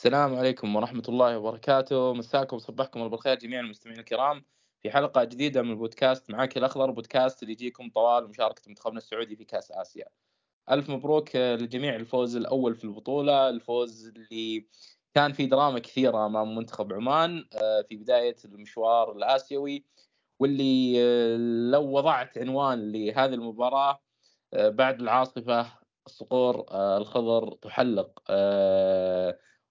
السلام عليكم ورحمة الله وبركاته، مساكم وصبحكم الله بالخير جميع المستمعين الكرام، في حلقة جديدة من البودكاست معاك الأخضر بودكاست اللي يجيكم طوال مشاركة منتخبنا السعودي في كأس آسيا. ألف مبروك للجميع الفوز الأول في البطولة، الفوز اللي كان في دراما كثيرة أمام منتخب عمان آه، في بداية المشوار الآسيوي واللي آه، لو وضعت عنوان لهذه المباراة آه، بعد العاصفة الصقور الخضر تحلق.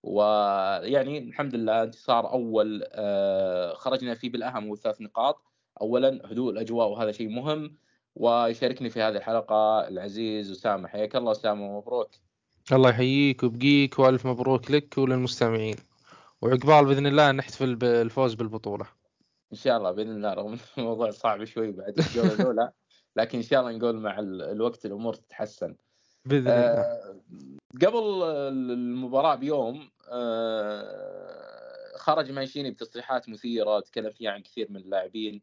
ويعني الحمد لله انتصار أول آه، خرجنا فيه بالأهم والثلاث نقاط. اولا هدوء الأجواء وهذا شيء مهم. ويشاركني في هذه الحلقة العزيز أسامة. حياك الله أسامة مبروك. الله يحييك ويبقيك وألف مبروك لك وللمستمعين. وعقبال بإذن الله نحتفل بالفوز بالبطولة. إن شاء الله بإذن الله رغم الموضوع صعب شوي بعد الجولة الأولى. لكن إن شاء الله نقول مع الوقت الأمور تتحسن. بإذن الله. آه قبل المباراة بيوم آه خرج مانشيني بتصريحات مثيرة تكلم فيها عن كثير من اللاعبين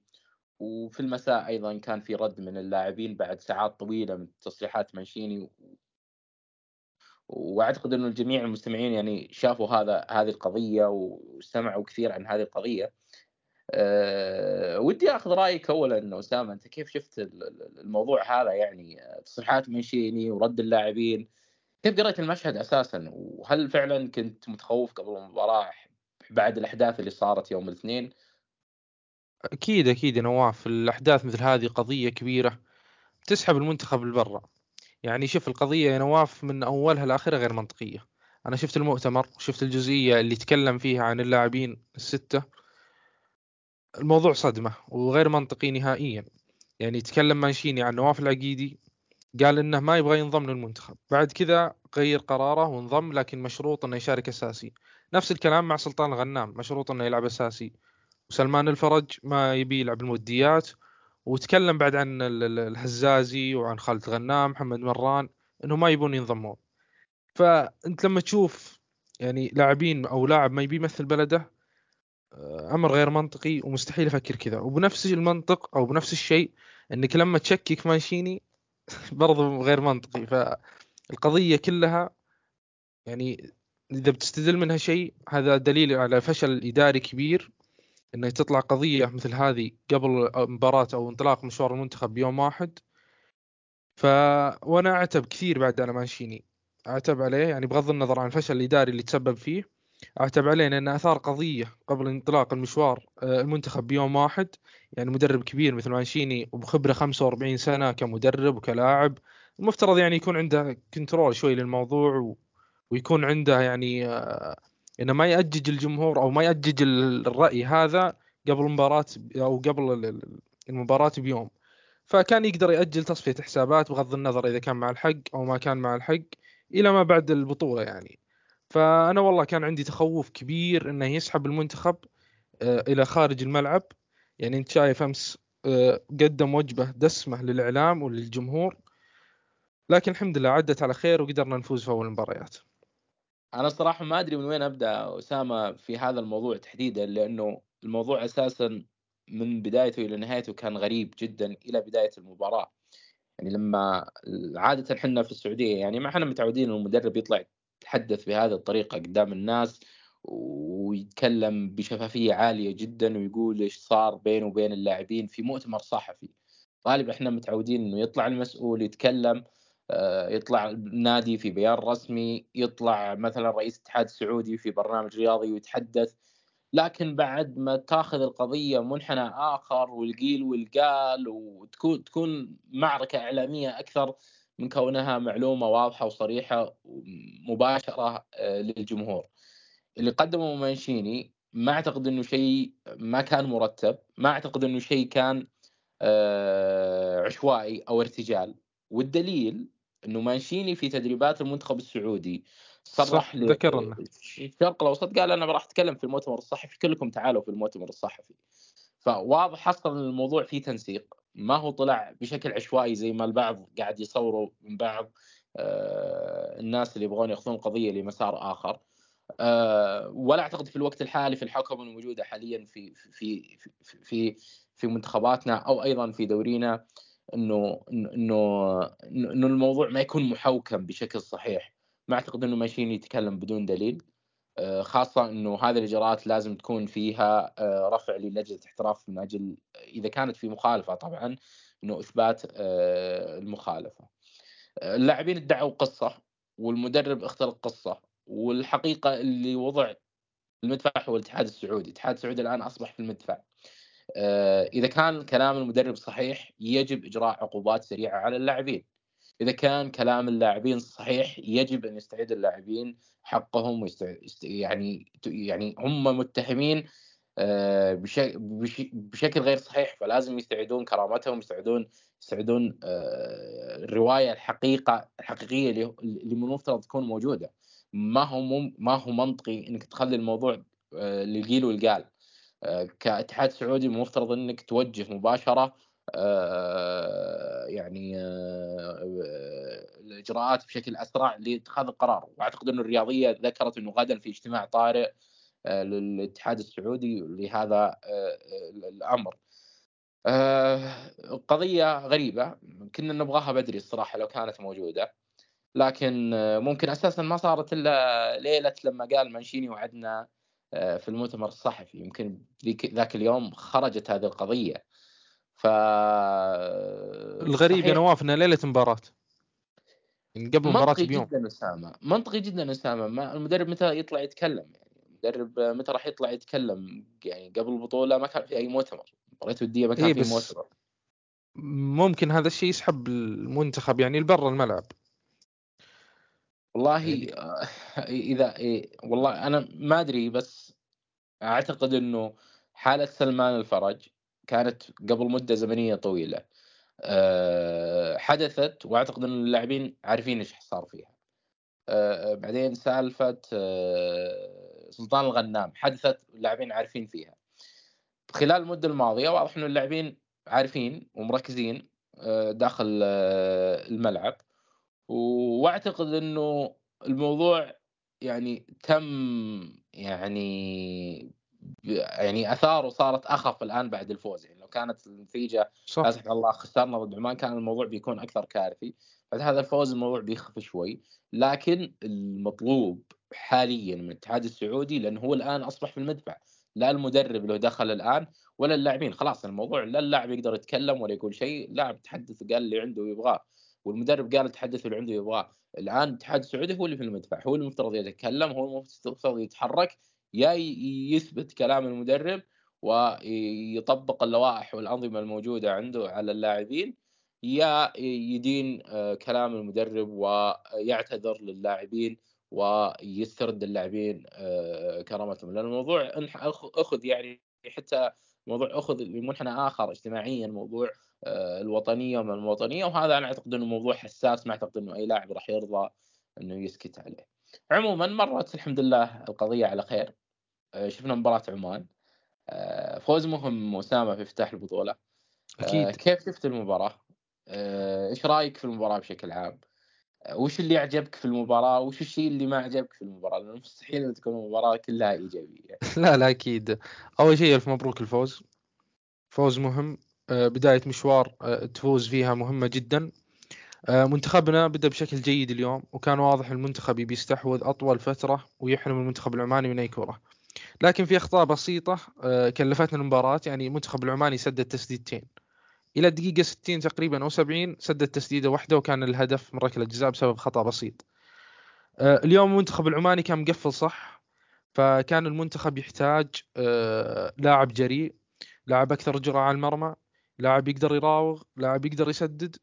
وفي المساء أيضا كان في رد من اللاعبين بعد ساعات طويلة من تصريحات مانشيني. وأعتقد إنه الجميع المستمعين يعني شافوا هذا هذه القضية وسمعوا كثير عن هذه القضية. أه ودي آخذ رأيك اولا أسامة أنت كيف شفت الموضوع هذا؟ يعني تصريحات منشيني ورد اللاعبين كيف قريت المشهد أساسا؟ وهل فعلا كنت متخوف قبل المباراة بعد الأحداث اللي صارت يوم الاثنين؟ أكيد أكيد يا نواف. الأحداث مثل هذه قضية كبيرة تسحب المنتخب لبرا. يعني شوف القضية يا نواف من أولها لآخرها غير منطقية. أنا شفت المؤتمر وشفت الجزئية اللي تكلم فيها عن اللاعبين الستة. الموضوع صدمة وغير منطقي نهائيا. يعني تكلم مانشيني عن نواف العقيدي قال إنه ما يبغى ينضم للمنتخب. بعد كذا غير قراره وانضم لكن مشروط إنه يشارك أساسي. نفس الكلام مع سلطان الغنام مشروط إنه يلعب أساسي. وسلمان الفرج ما يبي يلعب الموديات. وتكلم بعد عن الهزازي وعن خالد غنام محمد مران انه ما يبون ينضمون. فأنت لما تشوف يعني لاعبين أو لاعب ما يبي يمثل بلده أمر غير منطقي ومستحيل أفكر كذا. وبنفس المنطق أو بنفس الشيء إنك لما تشكك مانشيني برضو غير منطقي. فالقضية كلها يعني إذا بتستدل منها شيء هذا دليل على فشل إداري كبير إنه تطلع قضية مثل هذه قبل مباراة أو انطلاق مشوار المنتخب بيوم واحد. ف وأنا أعتب كثير بعد أنا مانشيني أعتب عليه يعني بغض النظر عن الفشل الاداري اللي تسبب فيه. أعتب عليه انه أثار قضية قبل انطلاق المشوار آه، المنتخب بيوم واحد يعني مدرب كبير مثل مانشيني وبخبرة 45 سنة كمدرب وكلاعب المفترض يعني يكون عنده control شوي للموضوع و... ويكون عنده يعني آه، إنه ما يأجج الجمهور أو ما يأجج الرأي هذا قبل المباراة أو قبل المباراة بيوم. فكان يقدر يأجل تصفية حسابات بغض النظر إذا كان مع الحق أو ما كان مع الحق إلى ما بعد البطولة يعني. فأنا والله كان عندي تخوف كبير إنه يسحب المنتخب آه، إلى خارج الملعب. يعني أنت شايف أمس آه، قدم وجبة دسمة للإعلام وللجمهور. لكن الحمد لله عدت على خير وقدرنا نفوز في أول المباريات. أنا صراحة ما أدري من وين أبدأ أسامة في هذا الموضوع تحديدا لأنه الموضوع أساسا من بدايته إلى نهايته كان غريب جدا إلى بداية المباراة. يعني لما عادة إحنا في السعودية يعني ما إحنا متعودين المدرب يطلع يتحدث بهذه الطريقة قدام الناس ويتكلم بشفافية عالية جدا ويقول إيش صار بينه وبين اللاعبين في مؤتمر صحفي. غالبا إحنا متعودين إنه يطلع المسؤول يتكلم آه، يطلع النادي في بيان رسمي يطلع مثلا رئيس الاتحاد السعودي في برنامج رياضي ويتحدث. لكن بعد ما تأخذ القضية منحنى آخر والقيل والقال وتكون تكون معركة إعلامية أكثر من كونها معلومة واضحة وصريحة مباشره آه، للجمهور. اللي قدمه مانشيني ما أعتقد إنه شيء ما كان مرتب ما أعتقد إنه شيء كان آه، عشوائي أو ارتجال. والدليل إنه مانشيني في تدريبات المنتخب السعودي صرح ذكرنا الشرق الأوسط قال أنا راح أتكلم في المؤتمر الصحفي كلكم تعالوا في المؤتمر الصحفي. فواضح أصلا الموضوع فيه تنسيق. ما هو طلع بشكل عشوائي زي ما البعض قاعد يصوروا من بعض آه، الناس اللي يبغون ياخذون القضية لمسار آخر. آه، ولا أعتقد في الوقت الحالي في الحكم الموجودة حاليا في في في في في منتخباتنا أو أيضا في دورينا إنه إنه إنه الموضوع ما يكون محوكم بشكل صحيح. ما أعتقد إنه ماشيين يتكلم بدون دليل. آه، خاصة إنه هذه الإجراءات لازم تكون فيها آه، رفع للجنة احتراف من أجل إذا كانت في مخالفة طبعا إنه إثبات المخالفة. اللاعبين ادعوا قصة والمدرب اختلق قصه والحقيقة اللي وضع المدفع هو الاتحاد السعودي، الاتحاد السعودي الآن أصبح في المدفع. إذا كان كلام المدرب صحيح يجب إجراء عقوبات سريعة على اللاعبين. إذا كان كلام اللاعبين صحيح يجب أن يستعيد اللاعبين حقهم. يعني يعني هم متهمين آه، بشكل غير صحيح فلازم يستعيدون كرامتهم يستعيدون يستعيدون آه، الرواية الحقيقة الحقيقية اللي من المفترض تكون موجودة ما هو ما هو منطقي إنك تخلي الموضوع آه، للقيل والقال كاتحاد سعودي المفترض إنك توجه مباشرة يعني الإجراءات بشكل أسرع لاتخاذ القرار. وأعتقد انه الرياضية ذكرت أنه غدا في اجتماع طارئ آه، للاتحاد السعودي لهذا آه، آه، الأمر. قضية غريبة كنا نبغاها بدري الصراحة لو كانت موجودة لكن ممكن أساسا ما صارت إلا ليلة لما قال مانشيني وعدنا في المؤتمر الصحفي. يمكن ذاك اليوم خرجت هذه القضية. ف الغريب يا نواف إنها ليلة مباراة. يعني قبل المباراه بيوم منطقي جدا أسامة. منطقي جدا أسامة. ما المدرب متى يطلع يتكلم؟ يعني المدرب متى راح يطلع يتكلم؟ يعني قبل البطولة ما كان في أي مؤتمر. مباريات ودية ما كان إيه في مؤتمر. ممكن هذا الشيء يسحب المنتخب يعني لبرا الملعب. والله يعني... إذا إيه والله أنا ما أدري بس أعتقد إنه حالة سلمان الفرج كانت قبل مدة زمنية طويلة. آه، حدثت وأعتقد إن اللاعبين عارفين إيش صار فيها. آه، بعدين سالفة آه، سلطان الغنام. حدثت اللاعبين عارفين فيها. خلال المدة الماضية واضح إنه اللاعبين عارفين ومركزين داخل الملعب. وأعتقد إنه الموضوع يعني تم يعني يعني اثاره صارت أخف الآن بعد الفوز. يعني لو كانت النتيجة لا سمح الله خسرنا ضد عمان كان الموضوع بيكون أكثر كارثي. بعد هذا الفوز الموضوع بيخف شوي. لكن المطلوب حاليا من الاتحاد السعودي لأنه هو الآن أصبح في المدفع. لا المدرب له دخل الآن ولا اللاعبين. خلاص الموضوع لا اللاعب يقدر يتكلم ولا يقول شيء. اللاعب تحدث قال اللي عنده يبغاه والمدرب قال تحدث اللي عنده يبغاه. الآن الاتحاد السعودي هو اللي في المدفع هو المفترض يتكلم هو المفترض يتحرك. يا يثبت كلام المدرب ويطبق اللوائح والأنظمة الموجودة عنده على اللاعبين يا يدين آه، كلام المدرب ويعتذر للاعبين ويسترد اللاعبين آه، كرامتهم. لأن الموضوع أخذ يعني حتى موضوع أخذ لمنحنى آخر اجتماعيا موضوع آه، الوطنية وما الوطنيه وهذا أنا أعتقد إنه موضوع حساس ما أعتقد إنه أي لاعب راح يرضى إنه يسكت عليه. عموما مرت الحمد لله القضية على خير. شفنا مباراة عمان. آه، فوز مهم اسامه في افتتاح البطوله أكيد. كيف شفت المباراة؟ إيش رأيك في المباراة بشكل عام؟ وش اللي عجبك في المباراة؟ وش الشيء اللي ما عجبك في المباراة؟ لأنه مستحيل تكون المباراه كلها إيجابية. لا لا أكيد. أول شيء ألف مبروك الفوز. فوز مهم. آه، بداية مشوار آه، تفوز فيها مهمة جدا. آه، منتخبنا بدأ بشكل جيد اليوم وكان واضح المنتخب بيستحوذ أطول فترة ويحرم المنتخب العماني من أي كرة. لكن في أخطاء بسيطة كلفتنا المباراة. يعني المنتخب العماني سدد تسديدتين. إلى الدقيقه 60 تقريبا أو 70 سدد تسديدة واحدة وكان الهدف من ركله جزاء بسبب خطأ بسيط. آه، اليوم المنتخب العماني كان مقفل صح فكان المنتخب يحتاج آه، لاعب جريء لاعب أكثر جرأة على المرمى لاعب يقدر يراوغ لاعب يقدر يسدد.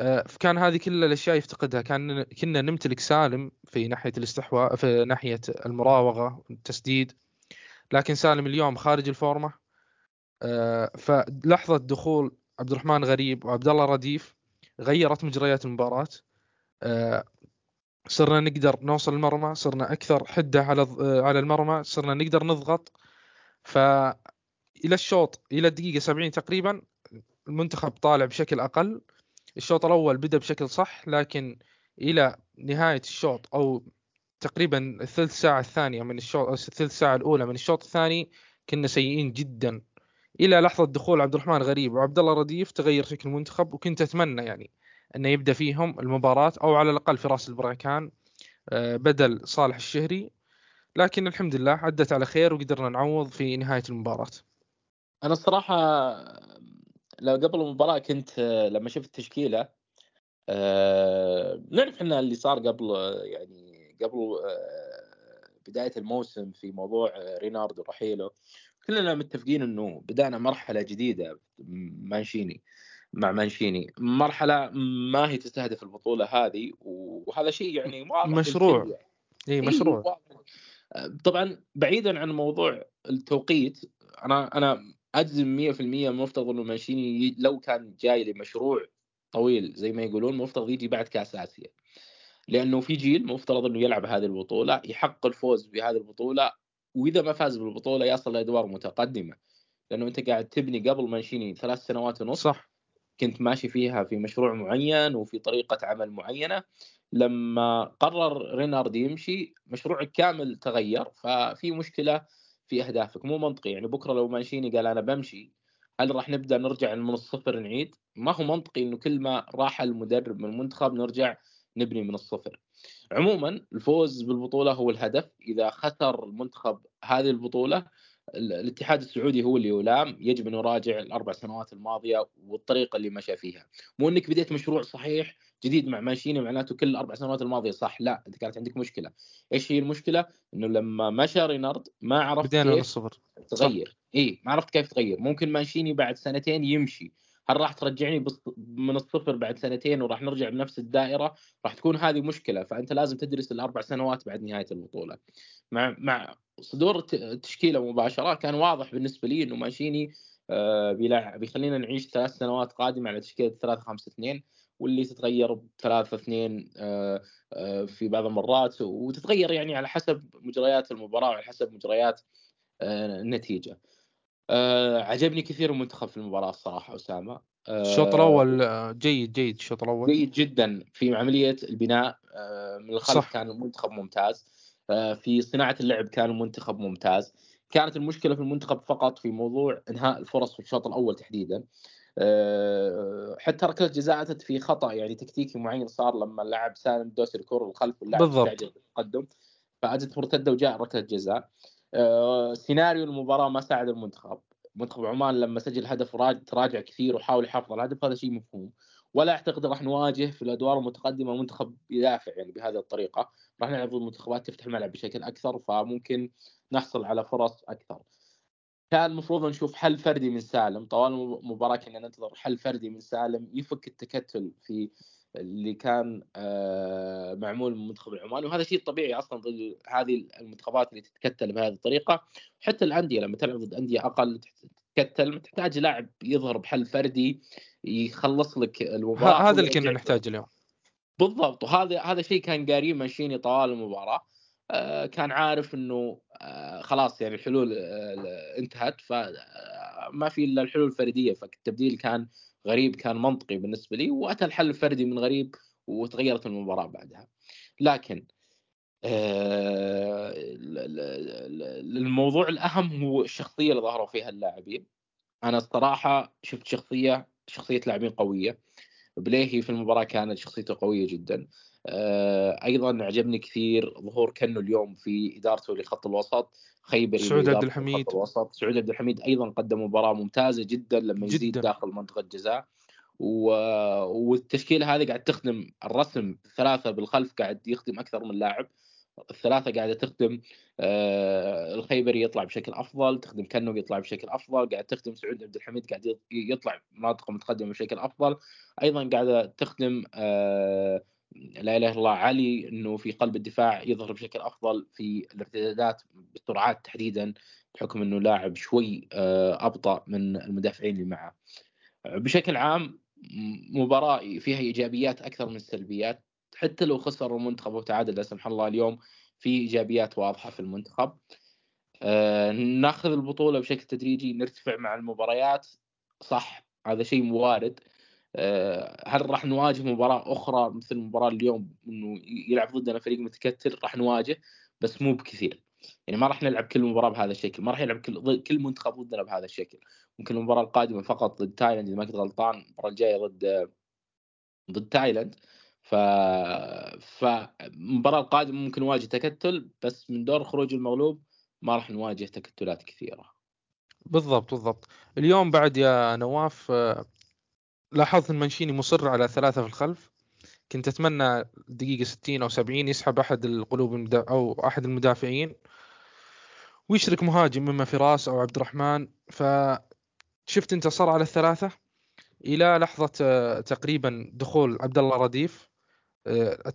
آه، فكان هذه كل الأشياء يفتقدها. كان كنا نمتلك سالم في ناحية الاستحواء في ناحية المراوغة والتسديد لكن سالم اليوم خارج الفورمة. فلحظة دخول عبد الرحمن غريب وعبد الله رديف غيرت مجريات المباراة. آه، صرنا نقدر نوصل المرمى صرنا أكثر حدة على آه، على المرمى صرنا نقدر نضغط. ف إلى الشوط إلى الدقيقة 70 تقريبا المنتخب طالع بشكل أقل. الشوط الأول بدأ بشكل صح لكن إلى نهاية الشوط أو تقريبا الثلث ساعة الثانية من الشوط الثلث ساعة الأولى من الشوط الثاني كنا سيئين جدا. إلى لحظة دخول عبد الرحمن غريب وعبد الله رديف تغير شكل المنتخب وكنت أتمنى يعني أنه يبدأ فيهم المباراة أو على الأقل في راس البركان آه، بدل صالح الشهري. لكن الحمد لله عدت على خير وقدرنا نعوض في نهاية المباراة. أنا الصراحة لو قبل المباراة كنت لما شفت التشكيلة آه، نعرف إحنا اللي صار قبل يعني قبل آه، بداية الموسم في موضوع ريناردو رحيله. كلنا متفقين إنه بدانا مرحلة جديدة مانشيني مع مانشيني. مرحلة ما هي تستهدف البطولة هذه وهذا شيء يعني واضح مشروع. يعني. اي مشروع. طبعا بعيدا عن موضوع التوقيت أنا أنا أجزم 100% المفترض إنه مانشيني لو كان جاي لمشروع طويل زي ما يقولون مفترض يجي بعد كأس آسيا. لأنه في جيل مفترض إنه يلعب هذه البطولة يحقق الفوز بهذه البطولة وإذا ما فاز بالبطولة يصل لادوار متقدمة. لأنه أنت قاعد تبني قبل مانشيني ثلاث سنوات ونص صح. كنت ماشي فيها في مشروع معين وفي طريقة عمل معينة. لما قرر رينارد يمشي مشروعك كامل تغير ففي مشكلة في أهدافك. مو منطقي. يعني بكرة لو مانشيني قال أنا بمشي هل راح نبدأ نرجع من الصفر نعيد؟ ما هو منطقي إنه كل ما راح المدرب من المنتخب نرجع نبني من الصفر. عموما الفوز بالبطولة هو الهدف، إذا خسر المنتخب هذه البطولة الاتحاد السعودي هو اللي يلام يجب أن يراجع الأربع سنوات الماضية والطريقة اللي مشى فيها. مو إنك بديت مشروع صحيح جديد مع ماشيني معناته كل الأربع سنوات الماضية صح. لا انت كانت عندك مشكلة. إيش هي المشكلة؟ إنه لما مشى رينارد ما عرفت بدينا من الصفر. تغير. اي ما عرفت كيف تغير. ممكن ماشيني بعد سنتين يمشي. هل راح ترجعني من الصفر بعد سنتين وراح نرجع بنفس الدائرة راح تكون هذه مشكلة فأنت لازم تدرس الأربع سنوات بعد نهاية البطولة مع مع صدور التشكيله مباشرة كان واضح بالنسبة لي إنه ماشيني آه، بيلعب بيخلينا نعيش ثلاث سنوات قادمة على تشكيلة 3 5 2 واللي تتغير ب 3 2 في بعض المرات وتتغير يعني على حسب مجريات المباراة وعلى حسب مجريات آه، النتيجة. آه، عجبني كثير المنتخب في المباراة الصراحة أسامة. الشوط الأول جيد جيد الشوط الأول. جيد جدا في عملية البناء من الخلف صح. كان المنتخب ممتاز. آه، في صناعة اللعب كان المنتخب ممتاز. كانت المشكلة في المنتخب فقط في موضوع إنهاء الفرص في الشوط الأول تحديدا. آه، حتى ركلة جزاء أتت في خطأ يعني تكتيكي معين صار لما اللاعب سالم دوسي الكره للخلف واللاعب استعجل بالتقدم فأجت مرتدة وجاء ركلة جزاء. آه، سيناريو المباراة ما ساعد المنتخب. منتخب عمان لما سجل هدف تراجع كثير وحاول يحافظ على الهدف هذا شيء مفهوم. ولا أعتقد راح نواجه في الأدوار المتقدمة منتخب يدافع يعني بهذه الطريقة. راح نلعب ضد منتخبات تفتح الملعب بشكل أكثر فممكن نحصل على فرص أكثر. كان المفروض نشوف حل فردي من سالم. طوال المباراة كنا ننتظر حل فردي من سالم يفك التكتل في اللي كان آه، معمول من منتخب العمان وهذا شيء طبيعي أصلا ضد هذه المنتخبات اللي تتكتل بهذه الطريقة. حتى الأندية لما تلعب ضد أندية أقل تتكتل تحتاج لاعب يظهر بحل فردي يخلص لك المباراة هذا اللي كنا نحتاجه اليوم. بالضبط وهذا هذا شيء كان قاري ماشيني طوال المباراة. آه، كان عارف إنه آه، خلاص يعني الحلول انتهت فما في إلا الحلول الفردية فالتبديل كان غريب كان منطقي بالنسبة لي وأتى الحل الفردي من غريب وتغيرت المباراة بعدها. لكن الموضوع الأهم هو الشخصية اللي ظهروا فيها اللاعبين. أنا الصراحة شفت شخصية شخصية لاعبين قوية. بليهي في المباراة كانت شخصيته قوية جدا. آه، أيضا عجبني كثير ظهور كنو اليوم في إدارته لخط الوسط خيبري سعود عبد الحميد. الوسط. سعود عبد الحميد أيضا قدم مباراة ممتازة جدا لما يزيد جداً. داخل منطقة الجزاء. و... والتشكيلة هذه قاعد تخدم الرسم ثلاثة بالخلف قاعد يخدم أكثر من لاعب. الثلاثة قاعدة تخدم آه الخيبري يطلع بشكل أفضل تخدم كنو يطلع بشكل أفضل قاعد تخدم سعود عبد الحميد قاعد يطلع مناطق متقدمة بشكل أفضل. أيضا قاعدة تخدم آه لا إله إلا الله علي إنه في قلب الدفاع يظهر بشكل أفضل في الارتدادات بالسرعات تحديدا بحكم إنه لاعب شوي آه أبطأ من المدافعين اللي معه. بشكل عام مباراة فيها إيجابيات أكثر من السلبيات حتى لو خسر المنتخب وتعادل لا سمح الله اليوم في إيجابيات واضحة في المنتخب. آه ناخذ البطولة بشكل تدريجي نرتفع مع المباريات. صح هذا شيء وارد آه هل راح نواجه مباراة أخرى مثل المباراه اليوم إنه يلعب ضدنا فريق متكتل؟ راح نواجه بس مو بكثير. يعني ما راح نلعب كل مباراة بهذا الشكل ما راح يلعب كل كل منتخب ضدنا بهذا الشكل. ممكن المباراة القادمة فقط ضد تايلاند إذا ما كنت غلطان المباراة الجاية ضد ضد تايلاند. ف فالمباراه القادمة ممكن نواجه تكتل بس من دور خروج المغلوب ما راح نواجه تكتلات كثيرة. بالضبط بالضبط. اليوم بعد يا نواف آه، لاحظت إن منشيني مصر على ثلاثة في الخلف. كنت أتمنى دقيقة 60 أو 70 يسحب أحد القلوب المدا... أو أحد المدافعين ويشرك مهاجم إما فراس أو عبد الرحمن. فشفت انت صار على الثلاثة إلى لحظة آه، تقريبا دخول عبد الله رديف.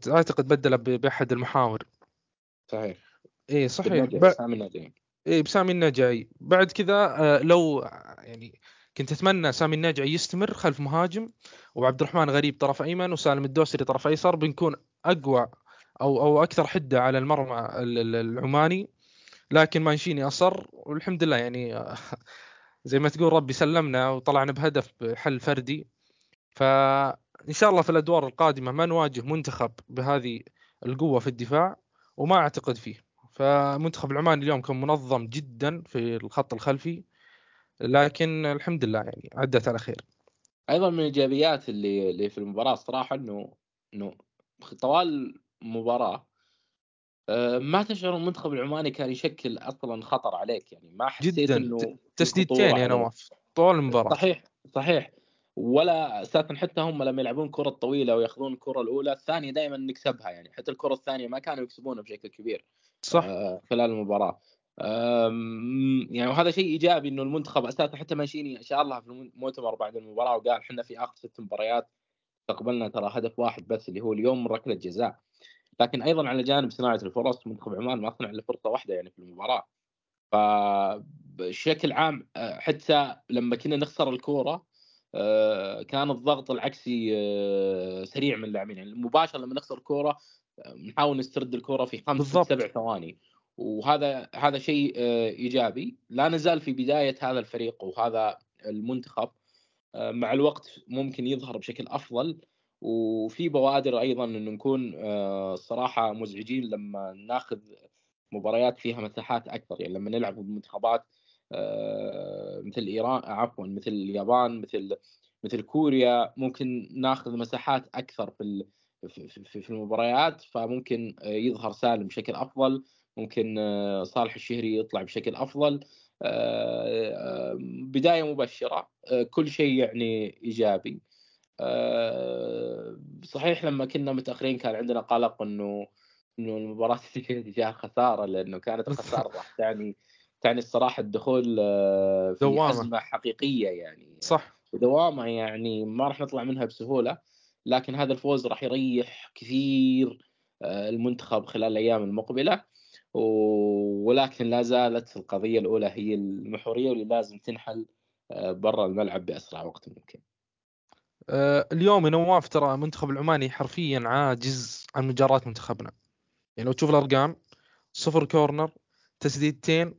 أعتقد بدل ب- بأحد المحاور. صحيح. إيه صحيح. ب... سامي النجعي. إيه بسامي النجعي بعد كذا آه، لو يعني كنت أتمنى سامي النجعي يستمر خلف مهاجم وعبد الرحمن غريب طرف أيمن وسالم الدوسري طرف أيسر بنكون أقوى أو أو أكثر حدة على المرمى ال- ال- العماني. لكن مانشيني أصر والحمد لله يعني آه، زي ما تقول ربي سلمنا وطلعنا بهدف بحل فردي. فان شاء الله في الأدوار القادمة ما نواجه منتخب بهذه القوة في الدفاع وما أعتقد فيه. فمنتخب العمان اليوم كان منظم جدا في الخط الخلفي لكن الحمد لله يعني عدت على خير. أيضا من الإيجابيات اللي اللي في المباراة الصراحه إنه إنه طوال المباراه آه، ما تشعر المنتخب العماني كان يشكل أصلا خطر عليك. يعني ما حسيت جدا. إنه تسديدتين يا. نواف. طول المباراة. صحيح صحيح. ولا أساسا حتى هم لما يلعبون كرة طويلة وياخذون الكرة الأولى الثانية دائما نكسبها يعني. حتى الكرة الثانية ما كانوا يكسبونها بشكل كبير صح. آه، خلال المباراة. آم، يعني وهذا شيء إيجابي إنه المنتخب أساسا حتى ماشيني اشار لها في المؤتمر بعد المباراة وقال إحنا في آخر ست مباريات استقبلنا ترى هدف واحد بس اللي هو اليوم من ركلة جزاء. لكن أيضا على جانب صناعة الفرص منتخب عمان ما صنع إلا فرصة واحدة يعني في المباراة. فبشكل عام آه، حتى لما كنا نخسر الكورة كان الضغط العكسي آه، سريع من اللاعبين. يعني مباشرة لما نخسر الكوره آه، نحاول نسترد الكورة في خمس. سبع ثواني. وهذا هذا شيء آه، إيجابي. لا نزال في بداية هذا الفريق وهذا المنتخب آه، مع الوقت ممكن يظهر بشكل أفضل. وفي بوادر أيضا انه نكون آه، صراحة مزعجين لما ناخذ مباريات فيها مساحات أكثر يعني لما نلعب المنتخبات آه، مثل إيران عفوا مثل اليابان مثل مثل كوريا. ممكن ناخذ مساحات أكثر في في- المباريات فممكن آه، يظهر سالم بشكل أفضل. ممكن آه، صالح الشهري يطلع بشكل أفضل. آه، آه، بداية مبشرة آه، كل شيء يعني إيجابي. آه، صحيح لما كنا متأخرين كان عندنا قلق إنه إنه المباراة فيها خسارة لأنه كانت الخسارة راح تعني تعني الصراحة الدخول آه، في دوامة. أزمة حقيقية يعني صح ودوامه يعني ما راح نطلع منها بسهولة لكن هذا الفوز راح يريح كثير آه، المنتخب خلال الأيام المقبلة ولكن لا زالت القضية الأولى هي المحورية واللي لازم تنحل آه، برا الملعب بأسرع وقت ممكن. اليوم يا نواف ترى المنتخب العماني حرفيا عاجز عن مجاراة منتخبنا يعني لو تشوف الأرقام صفر كورنر تسديدتين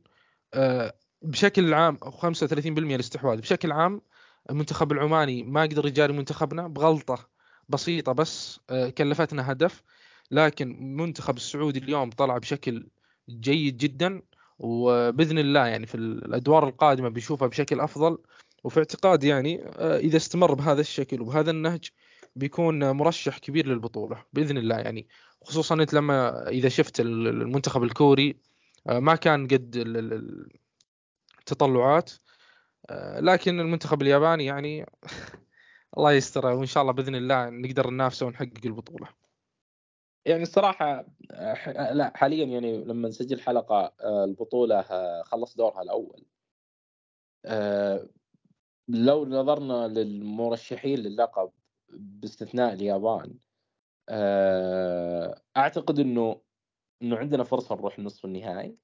بشكل عام 35% الاستحواذ بشكل عام المنتخب العماني ما قدر يجاري منتخبنا بغلطة بسيطة بس آه، كلفتنا هدف. لكن المنتخب السعودي اليوم طلع بشكل جيد جدا وبإذن الله يعني في الأدوار القادمة بنشوفها بشكل أفضل. وفي اعتقادي يعني آه، إذا استمر بهذا الشكل وبهذا النهج بيكون مرشح كبير للبطولة بإذن الله يعني. خصوصا أنت لما إذا شفت المنتخب الكوري آه، ما كان قد ال- ال- التطلعات. آه، لكن المنتخب الياباني يعني الله يستر وإن شاء الله بإذن الله نقدر ننافسه ونحقق البطولة. يعني الصراحة آه، لا حاليا يعني لما نسجل حلقة آه، البطولة آه، خلص دورها الأول. آه، لو نظرنا للمرشحين للقب باستثناء اليابان آه، أعتقد إنه إنه عندنا فرصة نروح نصف النهائي.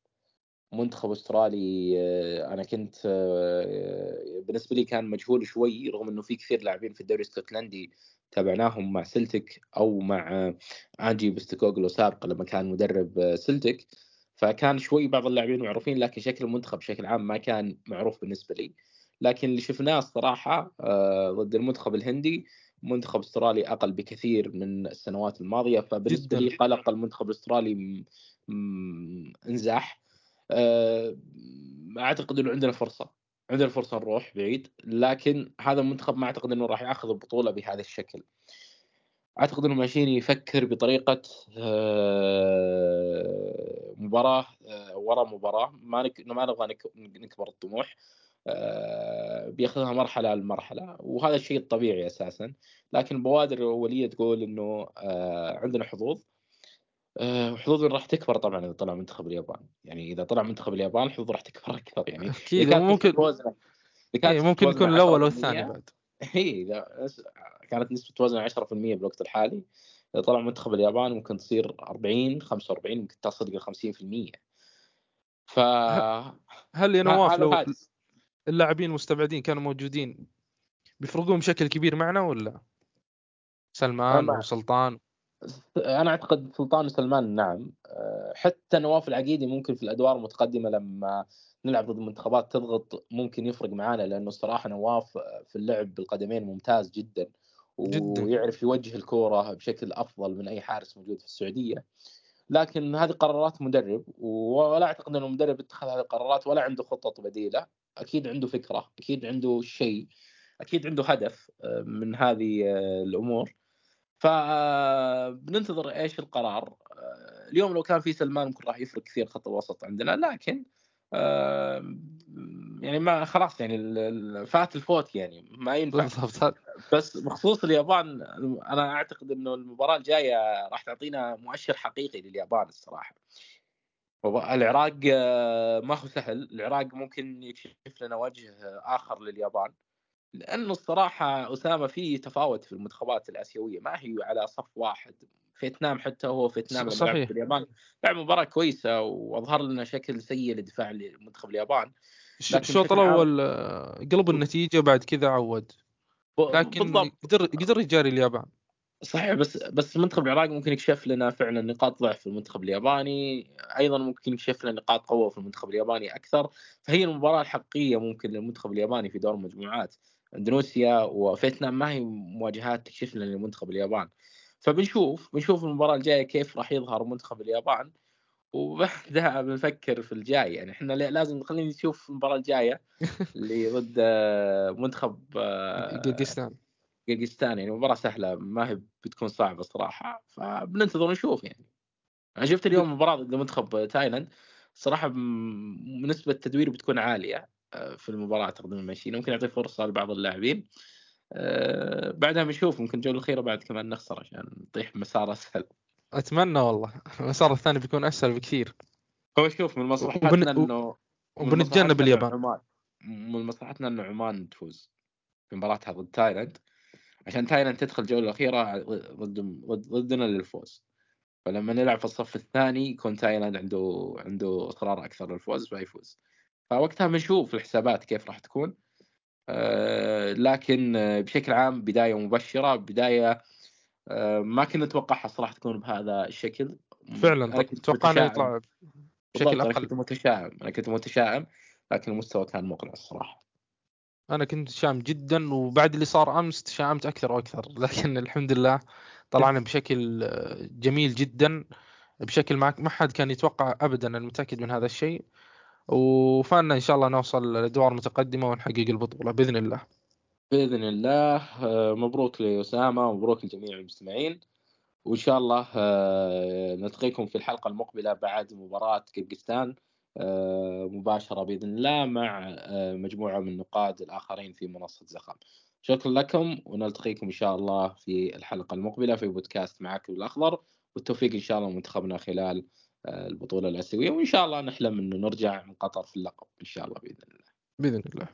منتخب أسترالي آه، أنا كنت آه، بالنسبة لي كان مجهول شوي رغم إنه في كثير لاعبين في الدوري الإسكتلندي تابعناهم مع سلتك أو مع آه، آنجي بستكوغلو سابقا لما كان مدرب سلتك فكان شوي بعض اللاعبين معروفين لكن شكل المنتخب بشكل عام ما كان معروف بالنسبة لي. لكن اللي شفناه الصراحة ضد المنتخب الهندي منتخب أسترالي أقل بكثير من السنوات الماضية فبالنسبة. لي قلق المنتخب الاسترالي انزاح. آه، أعتقد إنه عندنا فرصة عندنا فرصة نروح بعيد لكن هذا المنتخب ما أعتقد إنه راح يأخذ البطولة بهذا الشكل. أعتقد إنه ماشيني يفكر بطريقة آه، مباراة آه، ورا مباراة. ما نك... ما نبغى نك... نكبر الطموح. بياخذها مرحلة لمرحلة وهذا الشيء الطبيعي أساسا. لكن بوادر اوليه تقول إنه عندنا حظوظ. حظوظ راح تكبر طبعا إذا طلع منتخب اليابان. يعني إذا طلع منتخب اليابان الحظوظ راح تكبر أكثر. يعني أكيد ممكن إيه ممكن يكون الأول أو الثاني بعد. هي إذا كانت نسبة وزن 10% بالوقت الحالي إذا طلع منتخب اليابان ممكن تصير 40 45 ممكن تصل إلى 50% ف هل يا نواف لو اللاعبين المستبعدين كانوا موجودين بيفرقون بشكل كبير معنا ولا؟ سلمان وسلطان. أنا أعتقد سلطان وسلمان نعم. حتى نواف العقيدي ممكن في الأدوار المتقدمة لما نلعب ضد منتخبات تضغط ممكن يفرق معانا لأنه الصراحة نواف في اللعب بالقدمين ممتاز جدا. جدا. ويعرف يوجه الكورة بشكل أفضل من أي حارس موجود في السعودية. لكن هذه قرارات مدرب ولا أعتقد انه المدرب اتخذ هذه القرارات ولا عنده خطط بديلة. أكيد عنده فكرة أكيد عنده شيء أكيد عنده هدف آه، من هذه آه، الأمور. فبننتظر إيش القرار. آه، اليوم لو كان في سلمان ممكن راح يفرق كثير خط الوسط عندنا لكن يعني ما خلاص يعني فات الفوت يعني ما ينفع. بس بخصوص اليابان أنا أعتقد إنه المباراة الجاية راح تعطينا مؤشر حقيقي لليابان الصراحة. العراق ما هو سهل. العراق ممكن يكشف لنا وجه آخر لليابان لأنه الصراحة أسامة في تفاوت في المنتخبات الآسيوية. ما هي على صف واحد. فيتنام حتى هو فيتنام صحيح. في اليابان. لعب مباراة كويسة وأظهر لنا شكل سيء لدفاع منتخب اليابان. الشوط الأول آه، قلب النتيجة بعد كذا عود. لكن بالضبط. قدر قدر يجاري اليابان. صحيح بس بس المنتخب العراقي ممكن يكشف لنا فعلا نقاط ضعف في المنتخب الياباني أيضا ممكن يكشف لنا نقاط قوة في المنتخب الياباني أكثر. فهي المباراة الحقيقية ممكن للمنتخب الياباني في دور المجموعات إندونيسيا وفيتنام ما هي مواجهات تكشف لنا لمنتخب اليابان. فبنشوف بنشوف المباراة الجاية كيف راح يظهر منتخب اليابان وبعدها بنفكر في الجاي. يعني إحنا لازم خلينا نشوف المباراة الجاية اللي ضد آه، منتخب قرقستان قرقستان يعني مباراة سهلة ما هي بتكون صعبة صراحة فبننتظر نشوف يعني. أنا شفت اليوم مباراة ضد منتخب تايلاند صراحة نسبة التدوير بتكون عالية آه، في المباراة تقدم الماشيين ممكن يعطي فرصة لبعض اللاعبين أه بعدها بنشوف ممكن الجوله الاخيره بعد كمان نخسر عشان نطيح مسار أسهل. أتمنى والله المسار الثاني بيكون أسهل بكثير. هو شوف من مصلحتنا وبن... إنه وبنتجنب اليابان. من مصلحتنا إنه عمان تفوز في مباراتها ضد تايلاند. عشان تايلاند تدخل الجولة الأخيرة ضد ضدنا للفوز. فلما نلعب في الصف الثاني يكون تايلاند عنده عنده إصرار أكثر للفوز فيفوز. فوقتها بنشوف الحسابات كيف راح تكون. آه، لكن بشكل عام بداية مبشرة بداية آه، ما كنا نتوقعها صراحة تكون بهذا الشكل. فعلا توقعنا يطلع بشكل أقل أنا كنت متشائم. أنا كنت متشائم لكن المستوى كان مقنع الصراحه أنا كنت متشائم جدا وبعد اللي صار أمس تشائمت أكثر وأكثر. لكن الحمد لله طلعنا بشكل جميل جدا. بشكل ما حد كان يتوقع ابدا أنا متأكد من هذا الشيء. وفانا إن شاء الله نوصل لأدوار متقدمة ونحقق البطولة بإذن الله. بإذن الله. آه، مبروك لأسامة مبروك لجميع المستمعين. وإن شاء الله آه، نلتقيكم في الحلقة المقبلة بعد مباراة كرغستان. آه، مباشرة بإذن الله مع مجموعة من النقاد الآخرين في منصة زخم. شكرا لكم ونلتقيكم إن شاء الله في الحلقة المقبلة في بودكاست معك الأخضر. والتوفيق إن شاء الله لمنتخبنا خلال البطولة الأسيوية وإن شاء الله نحلم إنه نرجع من قطر في اللقب إن شاء الله بإذن الله. بإذن الله.